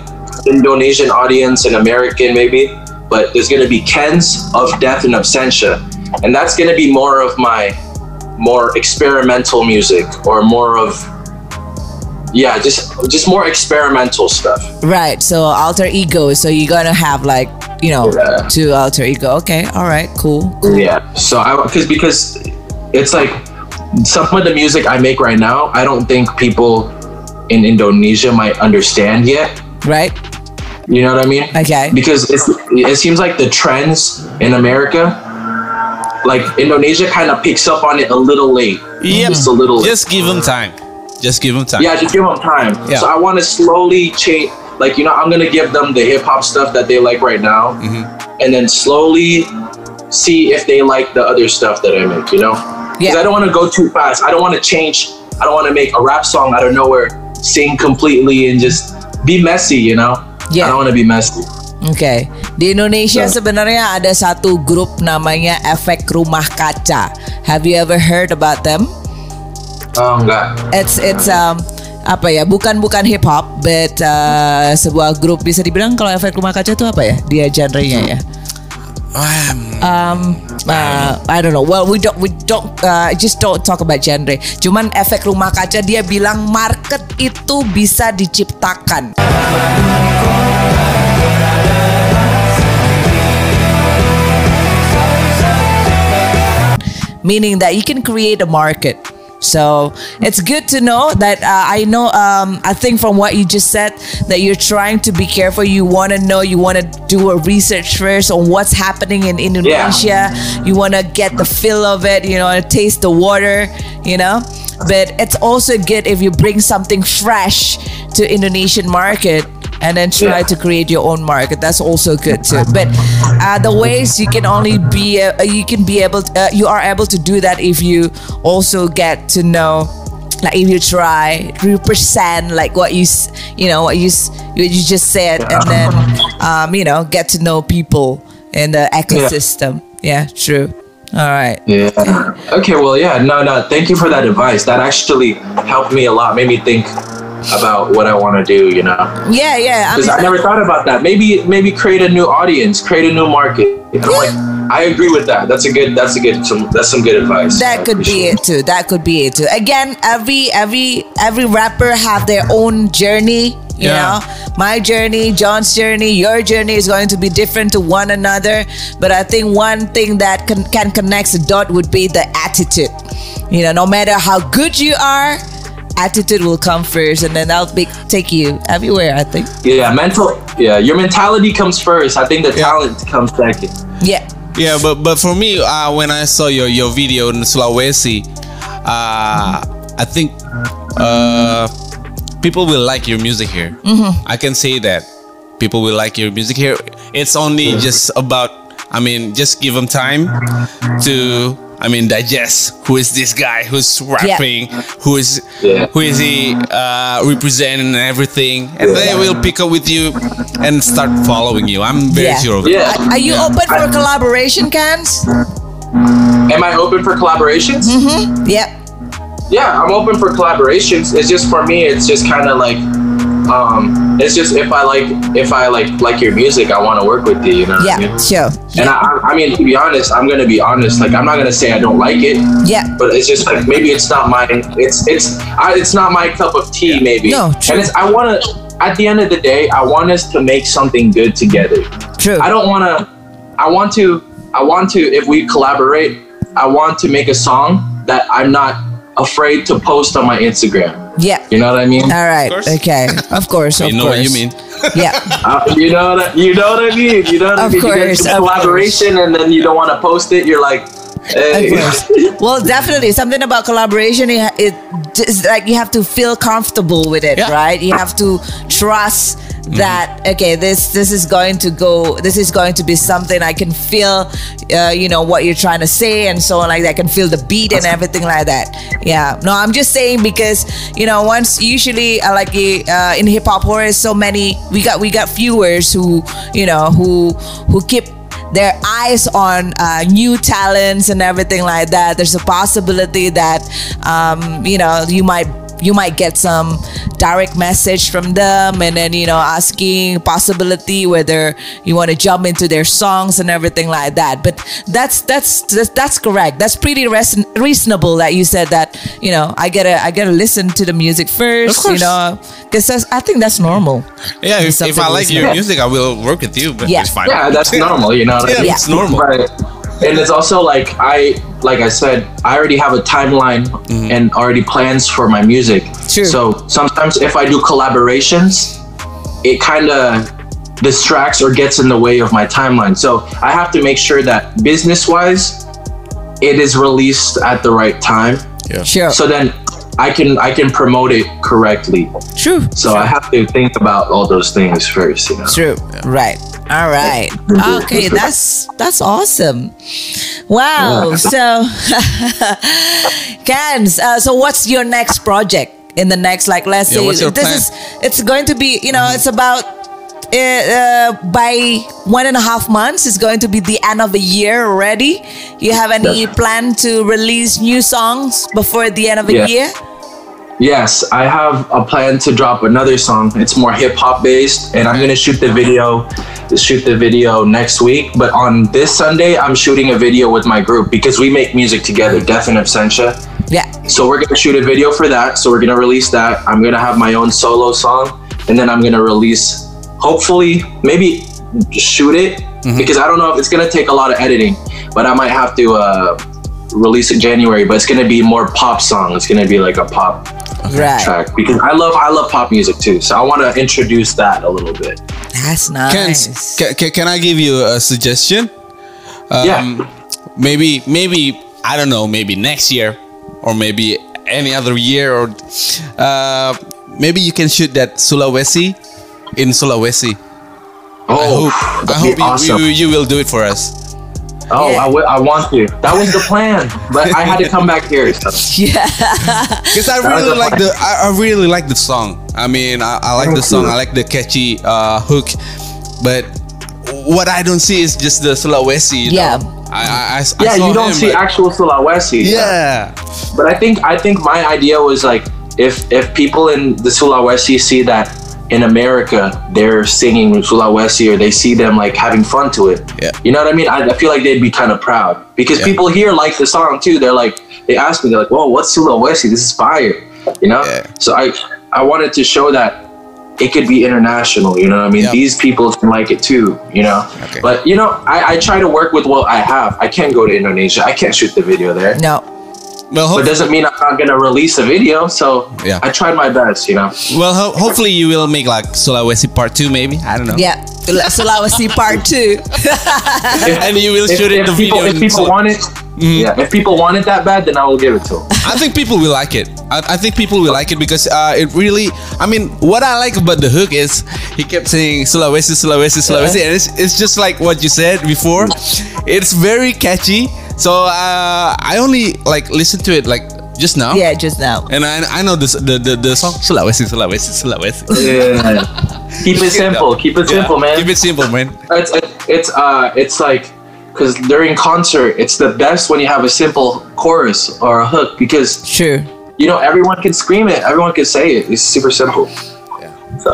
Indonesian audience and American maybe. But there's gonna be Kenz of Death in Absentia, and that's gonna be more of my more experimental music or more of yeah just just more experimental stuff right. So alter ego. So you're gonna have like, you know, Yeah. two alter ego. Okay, all right, cool, yeah so i because because it's like some of the music i make right now i don't think people in indonesia might understand yet right, you know what i mean okay, because it's, it seems like the trends in america like indonesia kind of picks up on it a little late Yep. just a little late. Just give them time. Just give them time. Yeah, just give them time. Yeah. So I want to slowly change. Like you know, I'm gonna give them the hip hop stuff that they like right now, Mm-hmm. and then slowly see if they like the other stuff that I make. You know, because Yeah. I don't want to go too fast. I don't want to change. I don't want to make a rap song out of nowhere, sing completely, and just be messy. You know, Yeah. I don't want to be messy. Oke, di Indonesia Ya. sebenarnya ada satu grup namanya Efek Rumah Kaca. Have you ever heard about them? Oh enggak. It's it's um apa ya? Bukan bukan hip hop, but uh, sebuah grup bisa dibilang kalau Efek Rumah Kaca itu apa ya? Dia genrenya ya. Um, uh, I don't know. Well, we don't we don't uh, just don't talk about genre. Cuman efek rumah kaca dia bilang market itu bisa diciptakan. meaning that you can create a market. So it's good to know that uh, I know. Um, I think from what you just said that you're trying to be careful. You want to know. You want to do a research first on what's happening in Indonesia. You want to get the feel of it. You know, taste the water. You know, but it's also good if you bring something fresh to Indonesian market and then try Yeah. to create your own market. That's also good too. But uh, the ways you can only be uh, you can be able to, uh, you are able to do that if you also get to know like if you try represent like what you you know what you what you just said and then um, you know get to know people in the ecosystem. Yeah, true. All right. Yeah. Okay. Well, yeah. No, no. Thank you for that advice. That actually helped me a lot. Made me think about what I want to do. You know, Yeah, yeah. I because I mean, never thought about that. Maybe, maybe create a new audience, create a new market. You know, like I agree with that. That's a good. That's a good. Some. That's some good advice. That could be it too that could be it too again every every every rapper have their own journey you Yeah. know my journey john's journey your journey is going to be different to one another but i think one thing that can, can connect the dot would be the attitude you know no matter how good you are attitude will come first and then that'll be, take you everywhere i think Yeah, mental. Yeah, your mentality comes first. I think the talent comes second. yeah Yeah, but but for me, uh, when I saw your your video in Sulawesi, uh, I think uh, people will like your music here. Mm-hmm. I can say that people will like your music here. It's only just about. I mean, just give them time to. I mean, digest who is this guy who's rapping, who is Yeah. who is he uh, representing and everything, and they will pick up with you and start following you. I'm very Yeah. sure of it. Yeah. are you open for collaboration Kenz Am I open for collaborations? yep Yeah, I'm open for collaborations. It's just for me. It's just kind of like, um, it's just if I like if I like like your music, I want to work with you. You know. what I yeah mean? sure And I, I- I mean, to be honest, I'm gonna be honest. Like, I'm not gonna say I don't like it, yeah but it's just like maybe it's not my it's it's I, it's not my cup of tea. Maybe. No, true. And it's I want to. At the end of the day, I want us to make something good together. true I don't want to. I want to. I want to. If we collaborate, I want to make a song that I'm not afraid to post on my Instagram. Yeah You know what I mean? All right. course. Okay. Of course. Of You know course. what you mean. Yeah. Uh, you know what? You know what I mean? You know what Of I mean? you course, get of to collaboration, and then you don't want to post it. You're like, hey. Well, definitely something about collaboration. It, it just like you have to feel comfortable with it, Yeah. right? You have to trust that okay, this this is going to go. This is going to be something I can feel. Uh, you know what you're trying to say, and so on like that. I can feel the beat and everything like that. Yeah. No, I'm just saying because you know once usually uh, like uh, in hip hop, there is so many. We got we got viewers who you know who who keep their eyes on uh, new talents and everything like that. There's a possibility that um, you know you might you might get some direct message from them and then you know asking possibility whether you want to jump into their songs and everything like that but that's that's that's, that's correct that's pretty res- reasonable that you said that you know i gotta i gotta listen to the music first you course. know because i think that's normal Yeah, if, if I like your music, I will work with you. But Yeah. it's fine. yeah, that's normal. You know what Yeah, it's normal. Right. And it's also like I, like I said, I already have a timeline mm-hmm. and already plans for my music. True. So sometimes if I do collaborations, it kind of distracts or gets in the way of my timeline. So I have to make sure that business wise, it is released at the right time. Yeah. sure So then I can I can promote it correctly. True. So I have to think about all those things first, you know. True. Right. All right. Okay, that's that's awesome. Wow. So, Kenz. Uh, so, what's your next project in the next? Like, let's Yeah, say this plan? is. It's going to be. You know, it's about. Uh, uh, by one and a half months, it's going to be the end of the year already. You have any Yes. plan to release new songs before the end of the Yeah. year? Yes, I have a plan to drop another song. It's more hip hop based, and I'm gonna shoot the video, shoot the video next week. But on this Sunday, I'm shooting a video with my group because we make music together, Death in Absentia. Yeah. So we're gonna shoot a video for that. So we're gonna release that. I'm gonna have my own solo song, and then I'm gonna release, hopefully, maybe shoot it because I don't know if it's gonna take a lot of editing, but I might have to uh, release it January. But it's gonna be more pop song. It's gonna be like a pop Right. track because I love I love pop music too. So I want to introduce that a little bit. That's Can, nice. can, can, can I give you a suggestion? Um, Yeah. Maybe, maybe, I don't know, maybe next year or maybe any other year or uh, maybe you can shoot that Sulawesi in Sulawesi. Oh, I hope, I hope you, awesome. you, you will do it for us. Oh, Yeah. I I want to. That was the plan, but I had to come back here. So. Yeah. Because I That really a like plan. the I, I really like the song. I mean, I, I like the song. you. I like the catchy uh, hook, but what I don't see is just the Sulawesi. You Yeah. know? I, I, I, I Yeah, saw you don't him, see but- actual Sulawesi. Yeah. But I think I think my idea was like if if people in the Sulawesi see that in America they're singing Sulawesi or they see them like having fun to it. Yeah. You know what I mean? I, I feel like they'd be kind of proud because Yeah. people here like the song too. They're like they ask me they're like, "Whoa, what's Sulawesi? This is fire." You know? Yeah. So I I wanted to show that it could be international. You know what I mean? Yeah. These people can like it too. You know? Okay. But you know, I, I try to work with what I have. I can't go to Indonesia. I can't shoot the video there No. Well, but it doesn't mean I'm not gonna release a video. So Yeah. I tried my best, you know. well, ho- hopefully you will make like Sulawesi part two, maybe. I don't know. Yeah. Sulawesi part two. And you will If, shoot it if the people, video. if people Sul- want it, yeah. If people want it that bad, then I will give it to them. I think people will like it. I, I think people will like it because uh, it really. I mean, what I like about the hook is he kept saying Sulawesi, Sulawesi, Sulawesi, and it's, it's just like what you said before. It's very catchy. So uh, I only like listen to it like just now. yeah, just now. And I, I know this the, the the song Sulawesi, Sulawesi, Sulawesi. Yeah. keep it simple. Keep it Yeah, simple, man. Keep it simple, man. It's it's uh it's like because during concert, it's the best when you have a simple chorus or a hook because sure you know everyone can scream it, everyone can say it. It's super simple. So.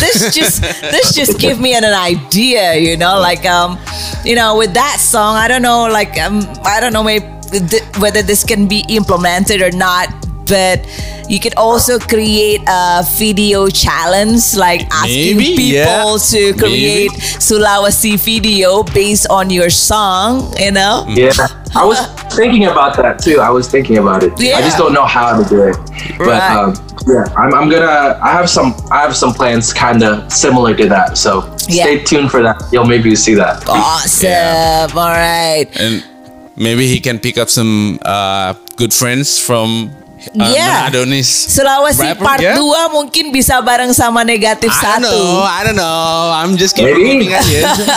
This just this just give me an, an idea, you know, like um, you know, with that song, I don't know, like um, I don't know maybe th- whether this can be implemented or not, but you could also create a video challenge, like asking Maybe, people yeah. to create Maybe. Sulawesi video based on your song, you know. Yeah, I was thinking about that too. I was thinking about it. I just don't know how to do it. But Right. um, yeah, I'm, I'm gonna. I have some. I have some plans kind of similar to that. So Yeah. stay tuned for that. You'll maybe see that. Awesome. All right. And maybe he can pick up some uh, good friends from uh, Yeah. Adonis. Sulawesi Rapper, part yeah? 2 mungkin bisa bareng sama negatif I don't satu. know. I don't know. I'm just keep Maybe.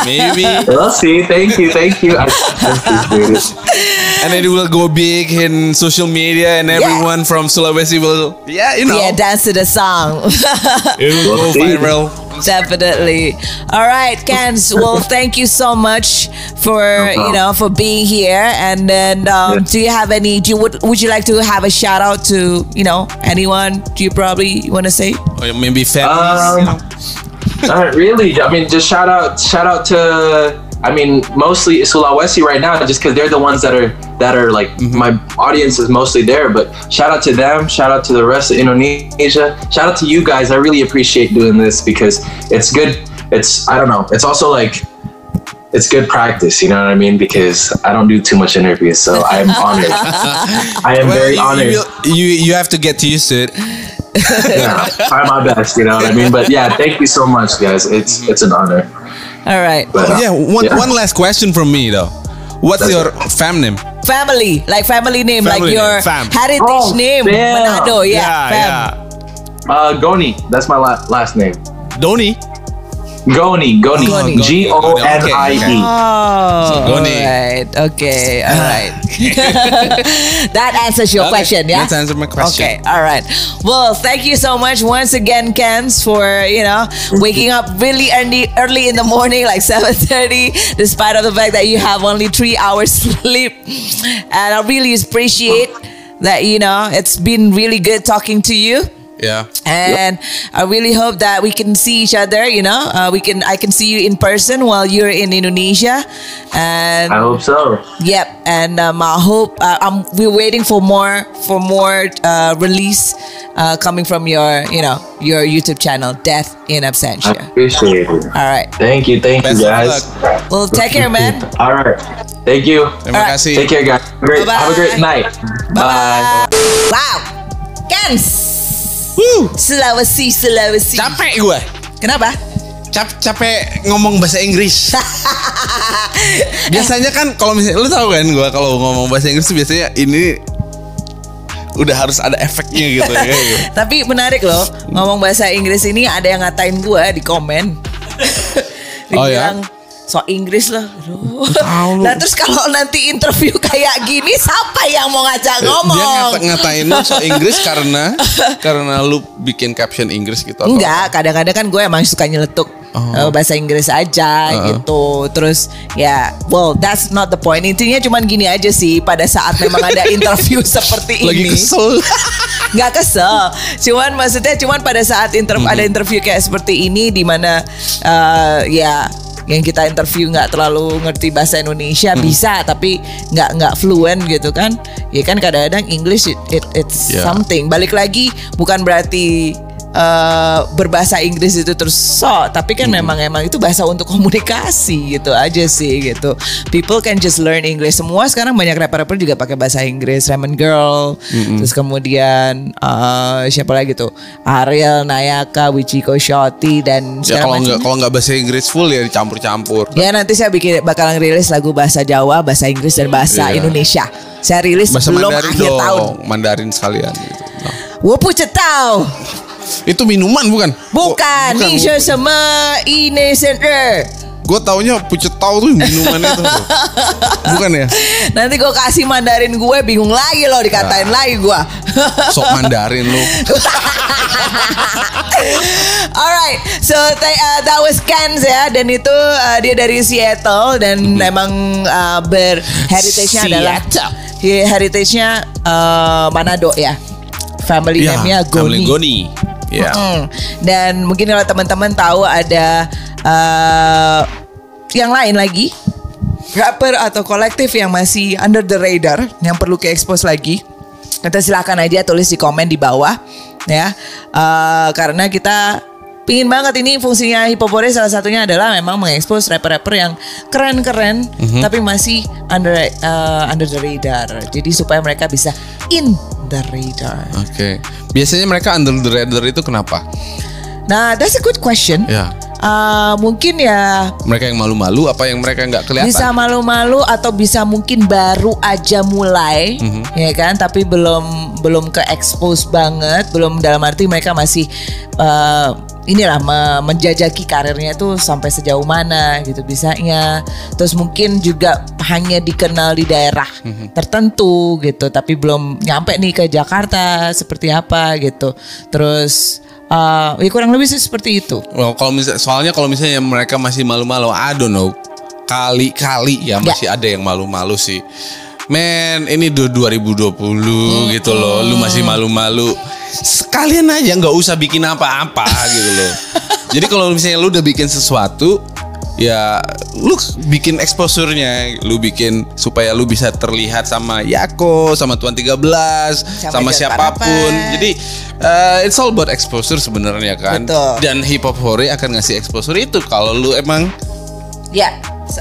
Maybe. We'll see. Thank you. Thank you. I appreciate it. And it will go big in social media, and everyone from Sulawesi will, yeah, you know, Yeah, dance to the song. it will We'll go see. viral. Definitely. All right, Kenz. Well, thank you so much for problem. you know for being here. And then, um, Yeah. do you have any? Do you would would you like to have a shout out to you know anyone? Do you probably want to say? Or maybe families, you Um, know. Not really. I mean, just shout out, shout out to. I mean, mostly Sulawesi right now, just because they're the ones that are that are like mm-hmm. my audience is mostly there. But shout out to them. Shout out to the rest of Indonesia. Shout out to you guys. I really appreciate doing this because it's good. It's I don't know. It's also like it's good practice. You know what I mean? Because I don't do too much interviews, so I'm honored. I am Well, very you, honored. you, you you have to get used to it. yeah, try my best. You know what I mean? But yeah, thank you so much, guys. It's mm-hmm. it's an honor. All right. But, yeah, one yeah. one last question from me though. What's That's your fam name? family, like family name, Family like your name, fam. heritage Oh, name, fam. Manado. Yeah, yeah, fam. yeah. Uh, Goni. That's my la- last name. Doni. Goni. Goni. Goni. G O N I E. Oh, Goni. alright. Okay, alright. that answers your Okay, question, yeah? let's answer my question. Okay, alright. Well, thank you so much once again, Kenz, for, you know, waking up really early, early in the morning, like 7.30, despite of the fact that you have only three hours sleep. And I really appreciate that, you know, it's been really good talking to you. Yeah. And I really hope that we can see each other. You know, uh, we can. I can see you in person while you're in Indonesia, and I hope so. yep. And um, I hope uh, I'm. We're waiting for more for more uh, release uh, coming from your you know your YouTube channel, Death in I Absentia. appreciate it. All right. Thank you. Thank Best you, guys. Well, take care, man. All right. Thank you. Terima Alright. kasih. Take care, guys. Great. Have a great Bye-bye. night. Bye. Wow, Kenz. Woo. Sulawesi, Sulawesi. Capek gue. Kenapa? Cap capek ngomong bahasa Inggris. biasanya kan kalau misalnya lu tahu kan gue kalau ngomong bahasa Inggris biasanya ini udah harus ada efeknya gitu ya. Tapi menarik loh ngomong bahasa Inggris ini ada yang ngatain gue di komen. Oh, ya? So Inggris. Aduh. Tahu. Nah terus kalau nanti interview kayak gini siapa yang mau ngajak Dia ngomong? ngata ngatain lu so Inggris karena karena lu bikin caption Inggris gitu Enggak, kadang-kadang kan gue emang suka nyeletuk Oh. eh, bahasa Inggris aja Uh-uh. gitu. Terus ya, well that's not the point. Intinya cuman gini aja sih pada saat memang ada interview seperti lagi ini. kesel. nggak kesel cuman maksudnya cuman pada saat inter ada interview kayak seperti ini di mana eh, ya yang kita interview nggak terlalu ngerti bahasa Indonesia bisa tapi nggak nggak fluent gitu kan. Ya kan kadang-kadang English it, it- it's Yeah. something. Balik lagi bukan berarti uh, berbahasa Inggris itu terus sok tapi kan hmm. memang emang itu bahasa untuk komunikasi gitu aja sih gitu people can just learn English semua sekarang banyak rapper-rapper juga pakai bahasa Inggris Raymond Girl hmm. terus kemudian uh, siapa lagi tuh Ariel Nayaka Wichiko Shoti dan ya, kalau nggak kalau nggak bahasa Inggris full ya dicampur-campur ya nanti saya bikin bakalan rilis lagu bahasa Jawa bahasa Inggris dan bahasa yeah. Indonesia saya rilis bahasa belum Mandarin akhir dong. tahun Mandarin sekalian gitu. cetau. Itu minuman bukan? Bukan, oh, bukan. bukan. sama innocent er. Gue taunya pucet tau tuh minuman itu. Bukan ya? Nanti gue kasih mandarin gue bingung lagi loh dikatain nah. lagi gue. Sok mandarin lu. Alright, so uh, that was Kens ya dan itu uh, dia dari Seattle dan mm-hmm. emang uh, berheritage-nya adalah iya, heritage-nya uh, Manado ya. Family iya, name-nya Goni. Family Goni. Ya. Mm. Dan mungkin kalau teman-teman tahu ada uh, yang lain lagi rapper atau kolektif yang masih under the radar yang perlu ke expose lagi. Kita silakan aja tulis di komen di bawah ya. Uh, karena kita pingin banget ini fungsinya Hipopore salah satunya adalah memang mengekspos rapper-rapper yang keren-keren tapi masih under uh, under the radar. Jadi supaya mereka bisa in the radar. Oke. Biasanya mereka under the radar itu kenapa? Nah, that's a good question. Ya. Uh, mungkin ya Mereka yang malu-malu apa yang mereka nggak kelihatan? bisa malu-malu atau bisa mungkin baru aja mulai, ya kan? Tapi belum belum ke expose banget, belum dalam arti mereka masih uh, inilah me- menjajaki karirnya tuh sampai sejauh mana gitu bisanya. Terus mungkin juga hanya dikenal di daerah tertentu gitu, tapi belum nyampe nih ke Jakarta seperti apa gitu. Terus uh, ya kurang lebih sih seperti itu. Well, kalau misalnya soalnya kalau misalnya mereka masih malu-malu, I don't know. Kali-kali ya masih ada yang malu-malu sih. Men, ini du- 2020 gitu loh. Lu masih malu-malu. Sekalian aja nggak usah bikin apa-apa gitu loh. Jadi kalau misalnya lu udah bikin sesuatu, ya lu bikin exposure-nya, lu bikin supaya lu bisa terlihat sama Yako, sama Tuan 13, sama, Sama siapa pun. Parapan. Jadi uh, it's all about exposure sebenarnya kan. Betul. Dan hip hop hore akan ngasih exposure itu kalau lu emang Ya,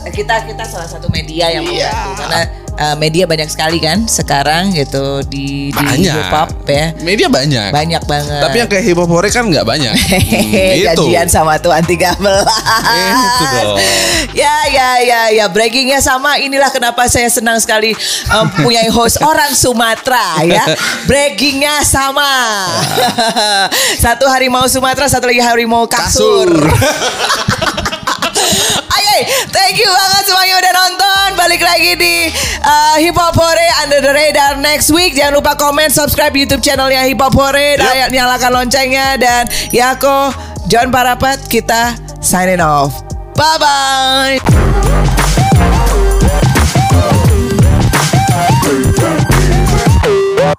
kita kita salah satu media yang Iya. membantu karena uh, media banyak sekali kan sekarang gitu di di Banyak. hip hop ya. Media banyak. Banyak banget. Tapi yang kayak hip hop hore kan nggak banyak. Hmm, itu. Gajian sama Tuan 13 Itu dong. Ya ya ya ya Breakingnya sama Inilah kenapa saya senang sekali um, Punya host orang Sumatera ya Breakingnya sama Satu harimau Sumatera Satu lagi harimau kasur, Oke, thank you banget semuanya udah nonton. Balik lagi di uh, Hip Hop Hore Under the Radar next week. Jangan lupa komen, subscribe YouTube channelnya Hip Hop Hore, dan nyalakan loncengnya dan Yako, John Parapat, kita signing off. Bye bye.